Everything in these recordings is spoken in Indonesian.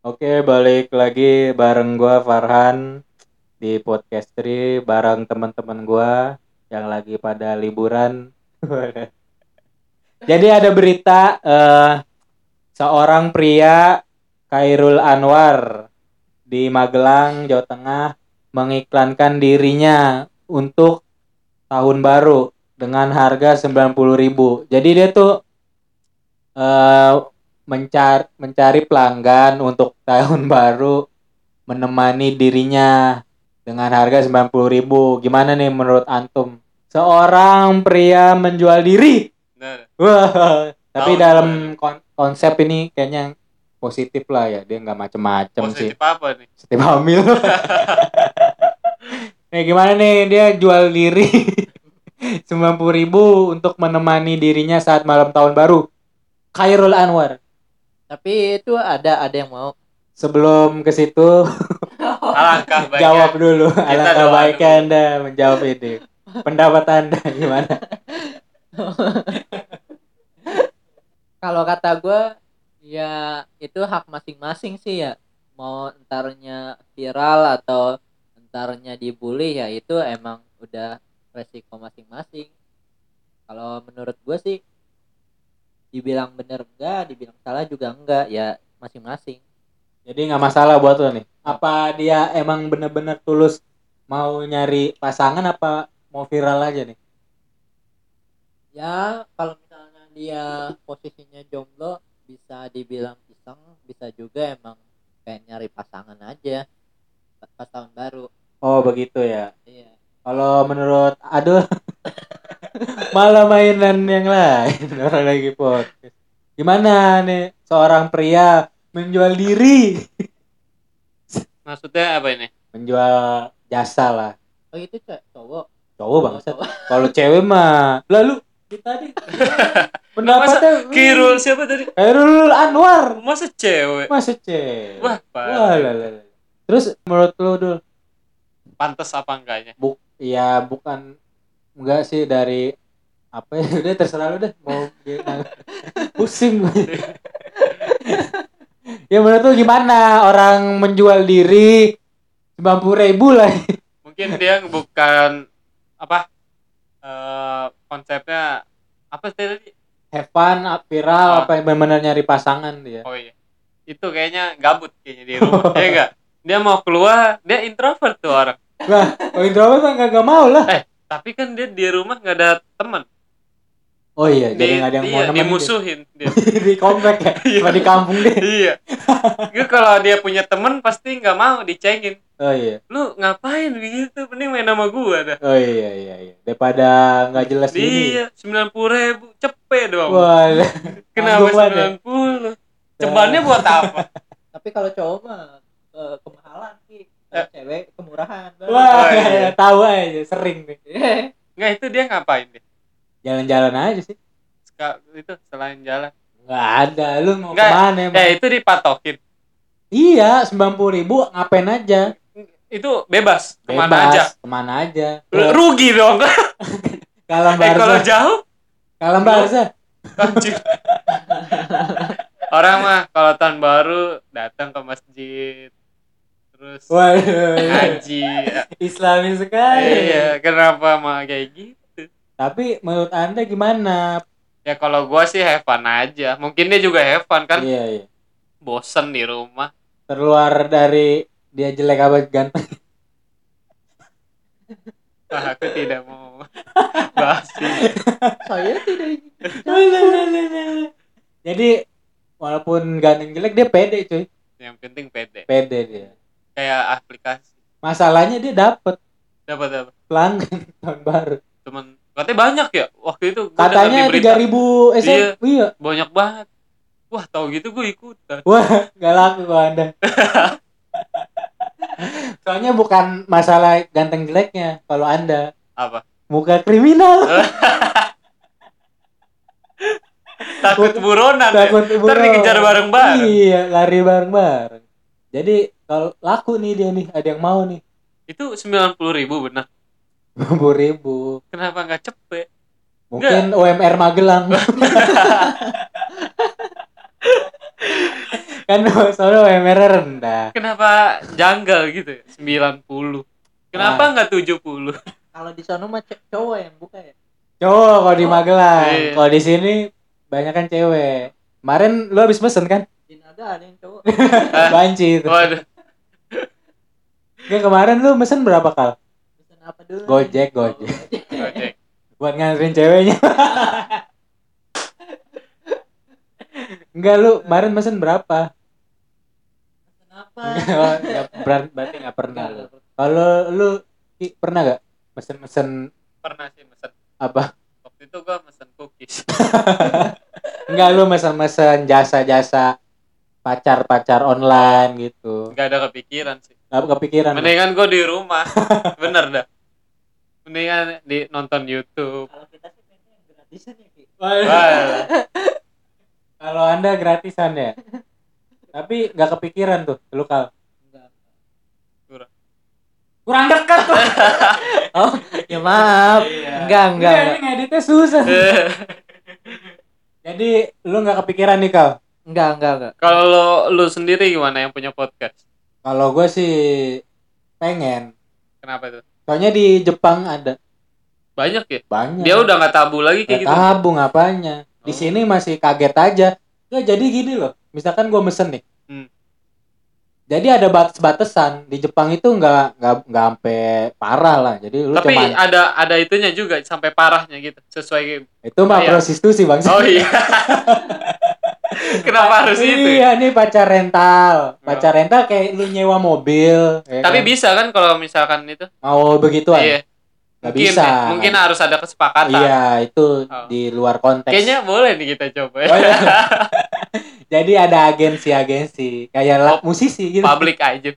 Oke, balik lagi bareng gua Farhan di podcast Tri bareng teman-teman gua yang lagi pada liburan. Jadi ada berita eh, seorang pria Khairul Anwar di Magelang, Jawa Tengah mengiklankan dirinya untuk tahun baru dengan harga 90.000. Jadi dia tuh eh mencari mencari pelanggan untuk tahun baru menemani dirinya dengan harga 90.000. Gimana nih menurut antum? Seorang pria menjual diri. Nah, Wah, tapi Tahun dalam kon- konsep ini kayaknya positif lah ya. Dia nggak macem-macem sih. positif apa nih? Setiap hamil. nih gimana nih dia jual diri 90.000 untuk menemani dirinya saat malam tahun baru. Khairul Anwar. Tapi itu ada ada yang mau. Sebelum ke situ Alangkah baiknya. jawab dulu. Alangkah baiknya dulu. Anda menjawab ini. Pendapat Anda gimana? Kalau kata gue ya itu hak masing-masing sih ya. Mau entarnya viral atau entarnya dibully ya itu emang udah resiko masing-masing. Kalau menurut gue sih dibilang bener enggak, dibilang salah juga enggak ya masing-masing. Jadi nggak masalah buat lo nih. Apa dia emang bener-bener tulus mau nyari pasangan apa mau viral aja nih? Ya kalau misalnya dia posisinya jomblo bisa dibilang iseng, bisa juga emang pengen nyari pasangan aja pas tahun baru. Oh begitu ya. Iya. Kalau menurut aduh malah mainan yang lain orang lagi podcast. Gimana nih seorang pria menjual diri, Maksudnya apa ini? menjual jasa lah. Oh itu cewek cowok. Cowok bangsat. Cowok. Kalau cewek mah lalu tadi pendapatnya Kirul siapa tadi? Khairul Anwar Masa cewek? masa cewek. Wah, Wah, lah. Terus menurut lu dul, Pantes apa enggaknya? buk, ya bukan enggak sih dari apa ya udah terserah lu deh mau pusing gue. ya menurut lu gimana orang menjual diri 90 ribu lah Mungkin dia bukan apa? eh konsepnya apa sih tadi? fun viral Ah. apa yang benar-benar nyari pasangan dia Oh iya. Itu kayaknya gabut kayaknya di rumah. ya enggak? Dia mau keluar, dia introvert tuh orang. wah kalau introvert mah nggak mau lah Tapi kan dia di rumah nggak ada teman. oh iya jadi Di- nggak ada yang mau iya, nemenin dimusuhin dia. dia. di komplek ya Iya. Di kampung deh iya. Gue kalau dia punya temen pasti nggak mau dicengin. oh iya Lu ngapain begitu? Mending main sama gua dah. Oh iya iya iya. Daripada nggak jelas gini. Iya, sembilan puluh ribu, cepet dong. Wah, Kenapa ya. sembilan puluh? Cebannya buat apa? Tapi kalau cowok mah eh, kemahalan sih. Kalau cewek kemurahan. wah, Oh, iya. tahu aja sering nih. Iya. Nggak itu dia ngapain deh? Jalan-jalan aja sih. Ska- itu selain jalan. Nggak ada. Lu mau Nggak, ke mana emang? Eh itu dipatokin. Iya, sembilan puluh ribu ngapain aja? Itu bebas, ke mana Bebas, aja. Ke mana aja? Lu- Rugi dong. Kalam eh kalau jauh, Kalam Barca. anjir. Orang mah kalau tahun baru datang ke masjid. Terus Waduh. ngaji. Islami sekali. Iya, kenapa mah kayak gitu? Tapi menurut Anda gimana? Ya kalau gua sih have fun aja. Mungkin dia juga have fun kan. Iya, iya. Bosen di rumah. Terluar dari dia jelek apa ganteng. Wah, aku tidak mau bahas ini. Saya tidak ingin. Jadi walaupun ganteng jelek dia pede cuy. Yang penting pede. Pede dia. Kayak aplikasi. Masalahnya dia dapet Dapat apa? pelanggan tahun baru. Cuman katanya banyak ya waktu itu Katanya berita. 3000 SM. Iya. Iya. banyak banget. Wah, tahu gitu gue ikutan. Wah, gak laku kok Anda. Soalnya bukan masalah ganteng jeleknya kalau Anda Apa? muka kriminal. Takut buronan ya. Takut Ntar dikejar bareng-bareng. Iya, lari bareng-bareng. Jadi kalau laku nih dia nih, ada yang mau nih. Itu 90 ribu benar. 50 ribu. Kenapa nggak cepet? Mungkin UMR Magelang. kan soalnya UMR rendah Kenapa janggal gitu ya? 90. Kenapa Ah. nggak 70? Kalau di sono mah cowok yang buka ya. cowok kalau di Oh, Magelang iya. kalau di sini banyak kan cewek kemarin lu habis pesen kan Di naga ada yang cowok. banci itu Waduh. Ya kemarin lu mesen berapa kal Pesan apa dulu? Gojek, Oh, Gojek. Gojek. buat nganterin ceweknya enggak lu kemarin mesen berapa Pesan apa? Oh, ber- berarti nggak pernah lu kalau lu Ki, pernah gak mesen-mesen Pernah sih mesen. apa Waktu itu gua mesen cookies. enggak lu mesen-mesen jasa-jasa pacar-pacar online gitu Nggak ada kepikiran sih. Nggak kepikiran Mendingan gua di rumah. Bener dah. Mendingan di nonton YouTube. Kalau kita sih gratisan ya, Ki. Kalau anda gratisan ya tapi nggak kepikiran tuh lu kal Enggak. Kurang. kurang dekat tuh Oh, ya maaf. Iya. Enggak, enggak, ini ngeditnya susah jadi lu nggak kepikiran nih kal Enggak, enggak, enggak. Kalau lu sendiri gimana yang punya podcast? Kalau gue sih pengen Kenapa itu? soalnya di Jepang ada Banyak ya? banyak Dia udah nggak tabu lagi kayak Nggak gitu. tabung apanya di Oh. sini masih kaget aja ya jadi gini loh misalkan gue mesen nih Hmm. jadi ada batas-batasan di Jepang itu nggak nggak nggak sampai parah lah jadi lu Tapi cuman ada ada itunya juga sampai parahnya gitu. Sesuai itu mah prostitusi bang Oh iya. Kenapa harus itu? iya nih pacar rental pacar rental kayak lu nyewa mobil ya Tapi kan? bisa kan kalau misalkan itu? mau begituan Iya. Mungkin, bisa ya, mungkin harus ada kesepakatan. iya itu Oh. di luar konteks Kayaknya boleh nih kita coba ya. Oh, iya. jadi ada agensi-agensi kayak Oh, musisi gitu Public aja.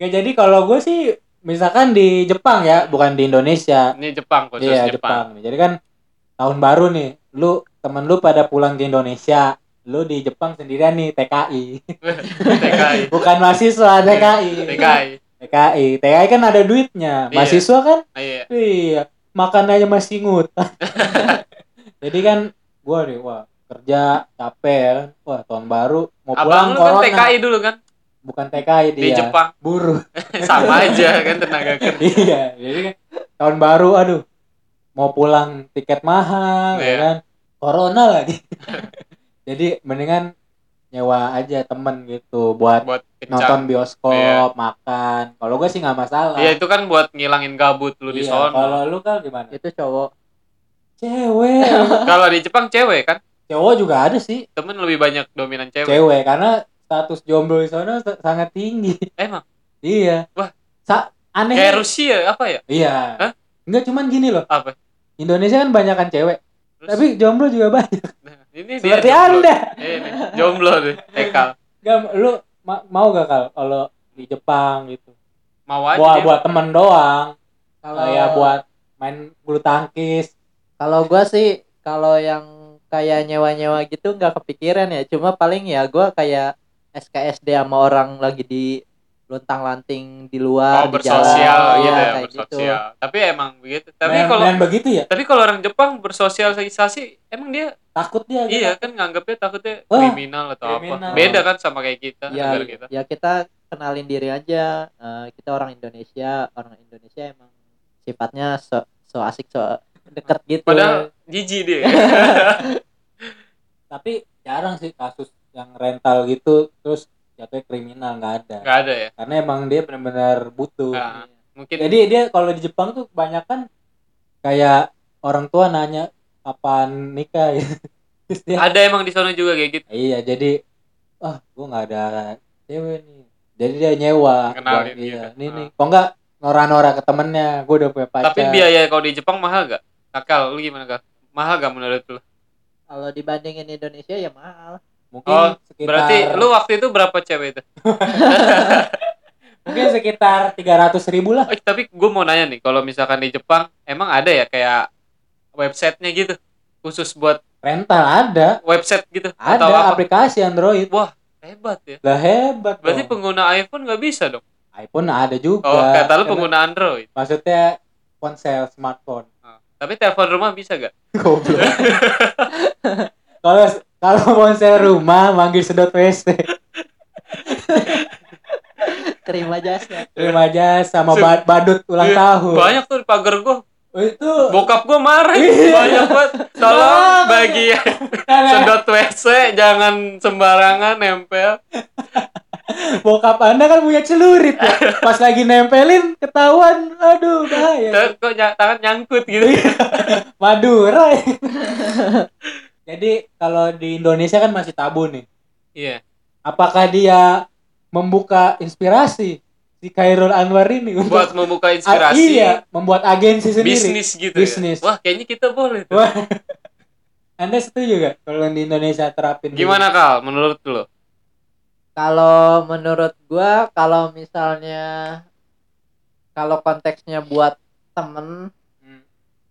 Ya jadi kalau gue sih misalkan di Jepang ya, bukan di Indonesia. Ini Jepang khusus Iya Jepang. Jepang. Jadi kan tahun baru nih, lu temen lu pada pulang ke Indonesia, lu di Jepang sendirian nih TKI. TKI. bukan mahasiswa TKI. TKI. TKI. TKI kan ada duitnya. Iya. Mahasiswa kan? Iya. Iya. Makan aja masih ngutang. jadi kan gua nih wah kerja capek ya kan. Wah tahun baru mau pulang Abang lu kan corona. TKI dulu kan Bukan TKI dia. di Jepang. Buruh. Sama aja kan tenaga kerja. iya jadi kan tahun baru aduh mau pulang tiket mahal ya Iya. kan corona lagi jadi mendingan nyewa aja temen gitu buat buat nonton bioskop makan kalau gue sih nggak masalah Iya itu kan buat ngilangin gabut lu di Iya, sono. kalau lu kan gimana Itu cowok. cewek Kalau di Jepang cewek kan, cowok juga ada sih temen lebih banyak dominan cewek. cewek karena status jomblo di sana sa- sangat tinggi Emang iya Wah. Sa aneh kayak Rusia apa ya? iya Hah? Enggak cuman gini loh Apa? Indonesia kan banyak kan cewek Terus, tapi jomblo juga banyak nah, ini dia seperti jomblo. anda Ini jomblo deh, Ekal. Gak, lu ma- mau gak kal kalau di Jepang gitu? Mau aja Buat dia. buat temen doang, Kalau kayak buat main bulu tangkis. Kalau gua sih kalau yang kayak nyewa-nyewa gitu nggak kepikiran ya. Cuma paling ya gua kayak SKSD sama orang lagi di luntang lanting di luar Oh, di jalan. bersosial Iya, gitu ya, kayak bersosial. Tapi emang begitu. Tapi main, kalau main begitu ya, tapi kalau orang Jepang bersosialisasi emang dia takut dia. gitu. iya kan nganggapnya takutnya Wah, kriminal atau kriminal. apa. Beda kan sama kayak kita, Ya, negara kita. ya kita kenalin diri aja. Eh, kita orang Indonesia, orang Indonesia emang sifatnya so, so asik so deket gitu. Padahal jijik dia. Tapi jarang sih kasus yang rental gitu terus jatuhnya kriminal nggak ada. Nggak ada ya. Karena emang dia benar-benar butuh. Nah, mungkin Jadi dia kalau di Jepang tuh kebanyakan kayak orang tua nanya kapan nikah ya. Dia ada emang di sana juga kayak gitu. Iya, jadi ah, gua nggak ada cewek nih. Jadi dia nyewa. Kenalin Buat- iya, gitu. nih Ah. nih. Kok enggak nora-nora ke temennya, gua udah punya pacar. Tapi biaya kalau di Jepang mahal gak? Kakal, lu gimana kak? Mahal gak menurut lu? Kalau dibandingin Indonesia ya mahal. Mungkin Oh, sekitar Berarti lu waktu itu berapa cewek itu? mungkin sekitar 300 ribu lah. Oh, tapi gue mau nanya nih, kalau misalkan di Jepang emang ada ya kayak websitenya gitu, khusus buat Rental ada. website gitu Ada atau apa? aplikasi Android. Wah, hebat ya. Lah hebat Berarti dong. pengguna iPhone nggak bisa dong? iPhone ada juga. Oh, kata lu pengguna Android. Maksudnya ponsel smartphone. Ah, Tapi telepon rumah bisa gak? Goblok. Kalau kalau ponsel rumah manggil sedot WC terima jasa terima aja sama ba- badut ulang Iya, tahun Banyak tuh di pagar gua. Oh, itu Bokap gua marah. Iya. Banyak banget. Tolong bagi sedot WC jangan sembarangan nempel. bokap anda kan punya celurit ya. pas lagi nempelin ketahuan aduh bahaya kok ny- tangan nyangkut gitu. Madura ya. jadi kalau di Indonesia kan masih tabu nih Iya. apakah dia membuka inspirasi si Khairul Anwar ini untuk Buat membuka inspirasi iya membuat agensi sendiri bisnis gitu Bisnis. ya. Wah, kayaknya kita boleh. tuh. Wah. anda setuju gak kalau di Indonesia terapin? Gimana Kal menurut lu? kalau menurut gua kalau misalnya kalau konteksnya buat temen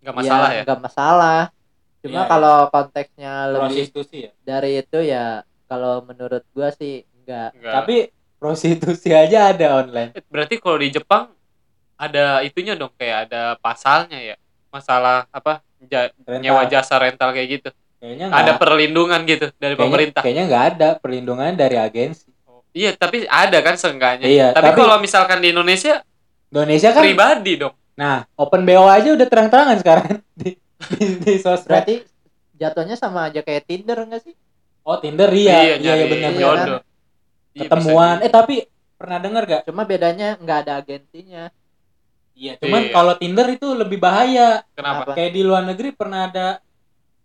Gak masalah ya? nggak masalah Iya, cuma iya. kalau konteksnya lebih prostitusi ya dari itu ya kalau menurut gua sih enggak Enggak. tapi prostitusi aja ada online berarti kalau di Jepang ada itunya dong kayak ada pasalnya ya. Masalah apa? Ja- Rental. nyewa jasa rental kayak gitu. kayaknya Ada nggak- perlindungan gitu dari kayaknya, pemerintah. kayaknya nggak ada perlindungan dari agensi Iya, tapi ada kan seenggaknya. Iya, tapi, tapi- kalau misalkan di Indonesia Indonesia kan pribadi dong. nah open BO aja udah terang-terangan sekarang di sosmed berarti jatuhnya sama aja kayak Tinder enggak sih oh Tinder iya iya, iya benar Iya, benar jodoh. Iya, ketemuan bisa eh tapi pernah dengar gak cuma bedanya nggak ada agensinya iya cuman Iya. kalau Tinder itu lebih bahaya Kenapa? Apa? kayak di luar negeri pernah ada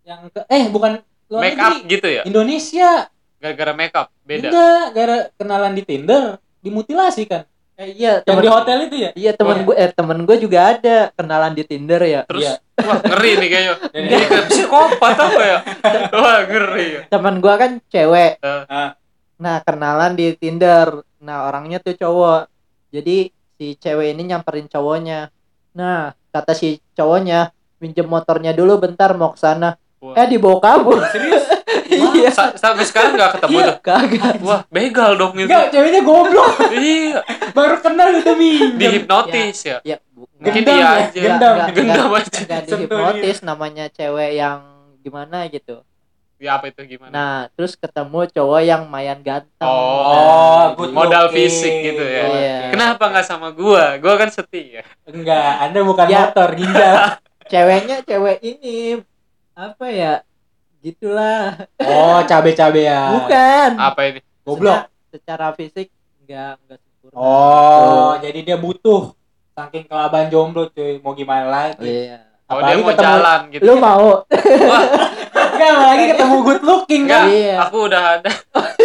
yang ke eh bukan luar Make up negeri gitu ya? Indonesia Gara-gara make up beda. enggak gara kenalan di Tinder dimutilasi kan eh, iya yang temen di hotel itu ya? Iya temen Iya. gue eh temen gue juga ada kenalan di Tinder ya. Terus? Iya. wah ngeri nih kayaknya. Dan Ini kayak psikopat apa ya? Wah, ngeri. Teman gue kan cewek. Ah. nah kenalan di Tinder. Nah orangnya tuh cowok. Jadi si cewek ini nyamperin cowoknya. Nah kata si cowoknya pinjem motornya dulu bentar mau ke sana. Eh dibawa kabur. Serius iya Sa- sampai sekarang nggak ketemu Iya. tuh. kagak Wah, begal dong itu. enggak ceweknya goblok Iya, baru kenal itu minjem dihipnotis ya. ya bu- Mungkin Gendam dia ya, aja. gendam. nggak- Gendam nggak- aja. Sentuh dihipnotis namanya cewek yang gimana gitu Ya apa itu gimana? nah terus ketemu cowok yang mayan ganteng Oh, Oh, Nah, good gitu. modal looking. fisik gitu ya. Iya. Kenapa nggak sama gua? Gua kan setia. enggak anda bukan Ya. motor ginjal ceweknya cewek ini apa ya gitulah oh cabe-cabe ya bukan Apa ini? goblok secara, secara fisik enggak enggak sempurna oh gitu. jadi dia butuh saking kelaban jomblo cuy mau gimana lagi iya Oh, Apalagi dia mau ketemu- jalan gitu. lu mau enggak lagi ketemu good looking enggak. kan Iya. Aku udah ada.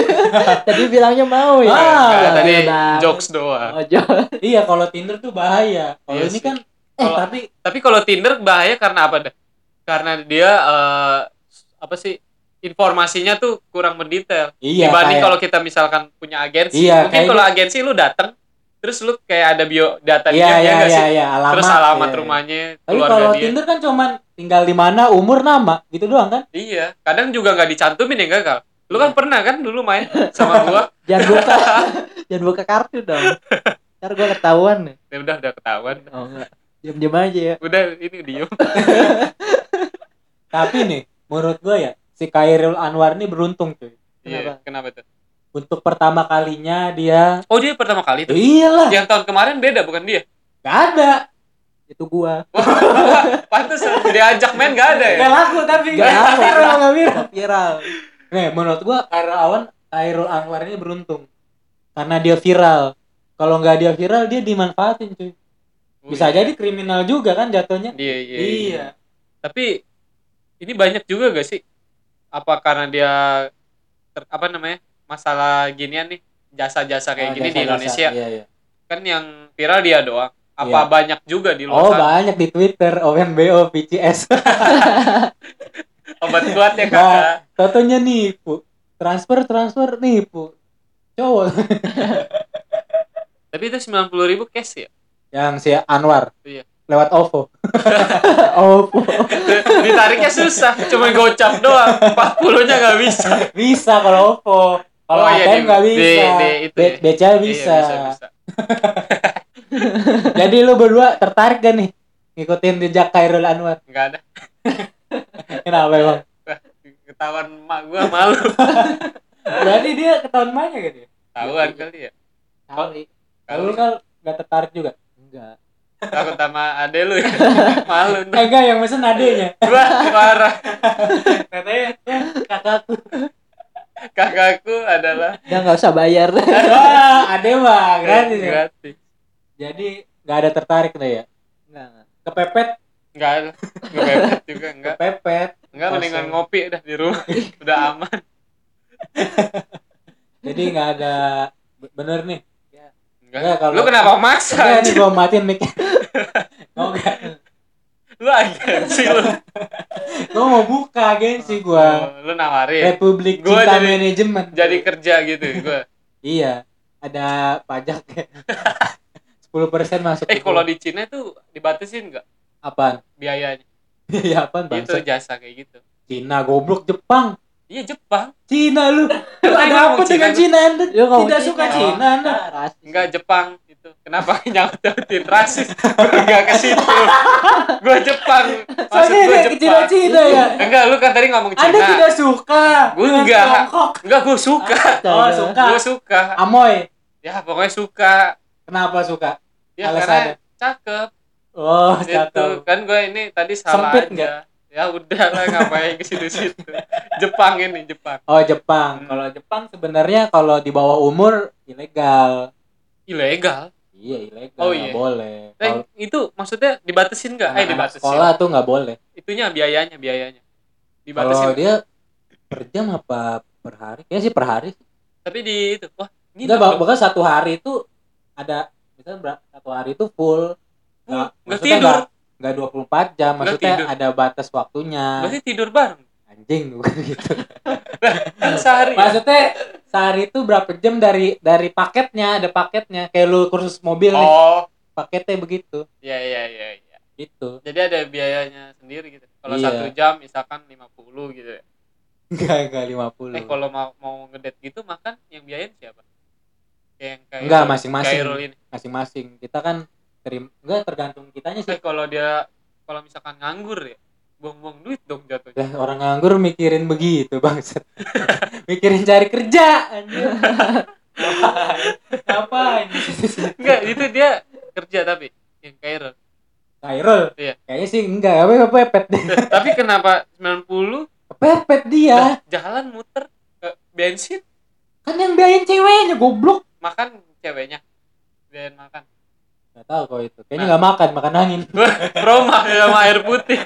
tadi bilangnya mau ya Ah, Enggak, tadi udah. jokes doang. Oh, jo- iya kalau Tinder tuh bahaya kalau Iya ini sih. kan eh tapi Tapi kalau Tinder bahaya karena apa dah? Karena dia eh, apa sih? Informasinya tuh kurang mendetail. iya Dibanding kayak- kalau kita misalkan punya agensi. Iya, Mungkin kalau agensi lu datang terus lu kayak ada bio data iya dia ya iya iya sih? iya alamat terus alamat iya, iya. rumahnya, tapi kalau dia. Tinder kan cuman tinggal di mana umur nama gitu doang kan Iya, kadang juga nggak dicantumin ya gagal. Lu kan pernah kan dulu main sama gua? jangan buka jangan buka kartu dong ntar gua ketahuan nih ya udah udah ketahuan. oh enggak diam diam aja ya Udah ini diem. tapi nih menurut gue ya si Khairul Anwar ini beruntung cuy. Iya, kenapa? tuh? untuk pertama kalinya dia Oh dia pertama kali tuh. iyalah. Yang tahun kemarin beda bukan dia? gak ada. Itu gua. Pantes diajak main gak ada ya? gak laku tapi Gak laku. viral gak viral. Viral. Nih menurut gua Khairul Awan Khairul Anwar ini beruntung. Karena dia viral. Kalau nggak dia viral dia dimanfaatin cuy. Bisa Oh, iya. jadi kriminal juga kan jatuhnya? Iya, iya, iya. Tapi ini banyak juga gak sih? Apa karena dia ter- apa namanya? Masalah ginian nih, jasa-jasa kayak Ah, gini di jasa-jasa. Indonesia. iya, iya. Kan yang viral dia doang. Apa Iya. banyak juga di luar oh sana? banyak di Twitter ONBO PCS Obat kuat ya Nah, kakak. Totonya nipu transfer transfer nipu cowok Tapi itu 90 ribu cash ya? yang si Anwar Iya. Lewat OVO oh Ditariknya susah, cuma gocap doang. 40 nya nggak bisa. bisa kalau OVO kalau Oh, iya, ATM di- nggak di- bisa di itu Be- ya. beca Iya, bisa. bisa, bisa. jadi lu berdua tertarik gak nih ngikutin jejak Khairul Anwar Nggak ada. kenapa emang ketahuan emak gua malu Berarti dia ketahuan banyak gitu ya? tahuan kali ya Kali. Kalau lu kan gak tertarik juga? Enggak. Takut sama ade lu ya malu nih Enggak, yang mesen adenya. gua parah Katanya, ya, kakakku. kakakku adalah Udah nggak usah bayar. Wah, ade mah, gratis ya. gratis Jadi gak ada tertarik deh ya? Enggak, enggak. Kepepet, enggak enggak bebet juga enggak kepepet. enggak mendingan ngopi udah di rumah udah aman Jadi gak ada bener nih. Enggak kalau- lu kenapa maksa Enggak nih anjing? gua matiin mic. Mau enggak? lu agensi lu Gua mau buka agensi gua. Oh, lu nawarin Republik Gua Cinta jadi- Manajemen. jadi kerja gitu gua Iya, ada pajak 10% masuk. eh kalau gua. di Cina tuh dibatasin enggak apaan? biayanya Iya apaan itu jasa kayak gitu Cina goblok Jepang. Iya Jepang Cina lu. Ada apa dengan Cina, Cina Anda? Lu ngomong Tidak Cina. suka Oh. Cina Anda. Rasis. enggak Jepang itu kenapa nyautin rasis enggak ke situ gua Jepang maksud Soalnya gua Jepang Cina-Cina ya. enggak lu kan tadi ngomong Anda Cina tidak suka. Gua enggak. Enggak gua suka Oh, Astaga. suka. gua suka Amoy. ya pokoknya suka Kenapa suka? ya karena cakep Oh, itu cakep. kan gue ini tadi salah Sempit aja nggak? Ya udah lah ngapain ke situ-situ Jepang ini Jepang Oh, Jepang. Hmm. Kalau Jepang sebenarnya kalau di bawah umur ilegal. ilegal Iya, ilegal. Oh, nggak iya. boleh. Eh, Kalau itu maksudnya dibatasin nggak eh dibatasin sekolah tuh nggak boleh. itunya biayanya biayanya Kalau dibatasin dia per jam apa per hari? Kayaknya sih per hari. tapi di itu wah ini Enggak, bah- bahkan satu hari itu ada misalnya satu hari itu full. Nggak, nggak tidur nggak nggak 24 jam, maksudnya tidur. ada batas waktunya. berarti tidur bareng Anjing bukan gitu. sehari ya? Maksudnya sehari itu berapa jam dari dari paketnya, ada paketnya. Kayak lu kursus mobil nih, oh paketnya begitu. ya ya ya ya Gitu. jadi ada biayanya sendiri gitu kalau Iya. satu jam misalkan 50 gitu ya Enggak, enggak 50. eh kalau mau mau ngedet gitu makan yang biayain siapa kayak yang kayak Enggak, masing-masing. Masing-masing. Kita kan terima enggak tergantung kitanya sih. Eh kalau dia kalau misalkan nganggur ya, buang-buang duit dong jatuhnya. Lah, orang nganggur mikirin begitu, Bangsat. mikirin cari kerja anjir. Ngapain? Enggak, itu dia kerja tapi yang Kairul. Kairul. Iya. Kayaknya sih enggak, apa kepepet deh. tapi kenapa 90 Kepepet dia. jalan muter ke bensin Kan yang biayain ceweknya goblok. makan ceweknya. Biayain makan. Gak tahu kok itu. Kayaknya nah. nggak makan, makan angin. Roma ya, sama air putih.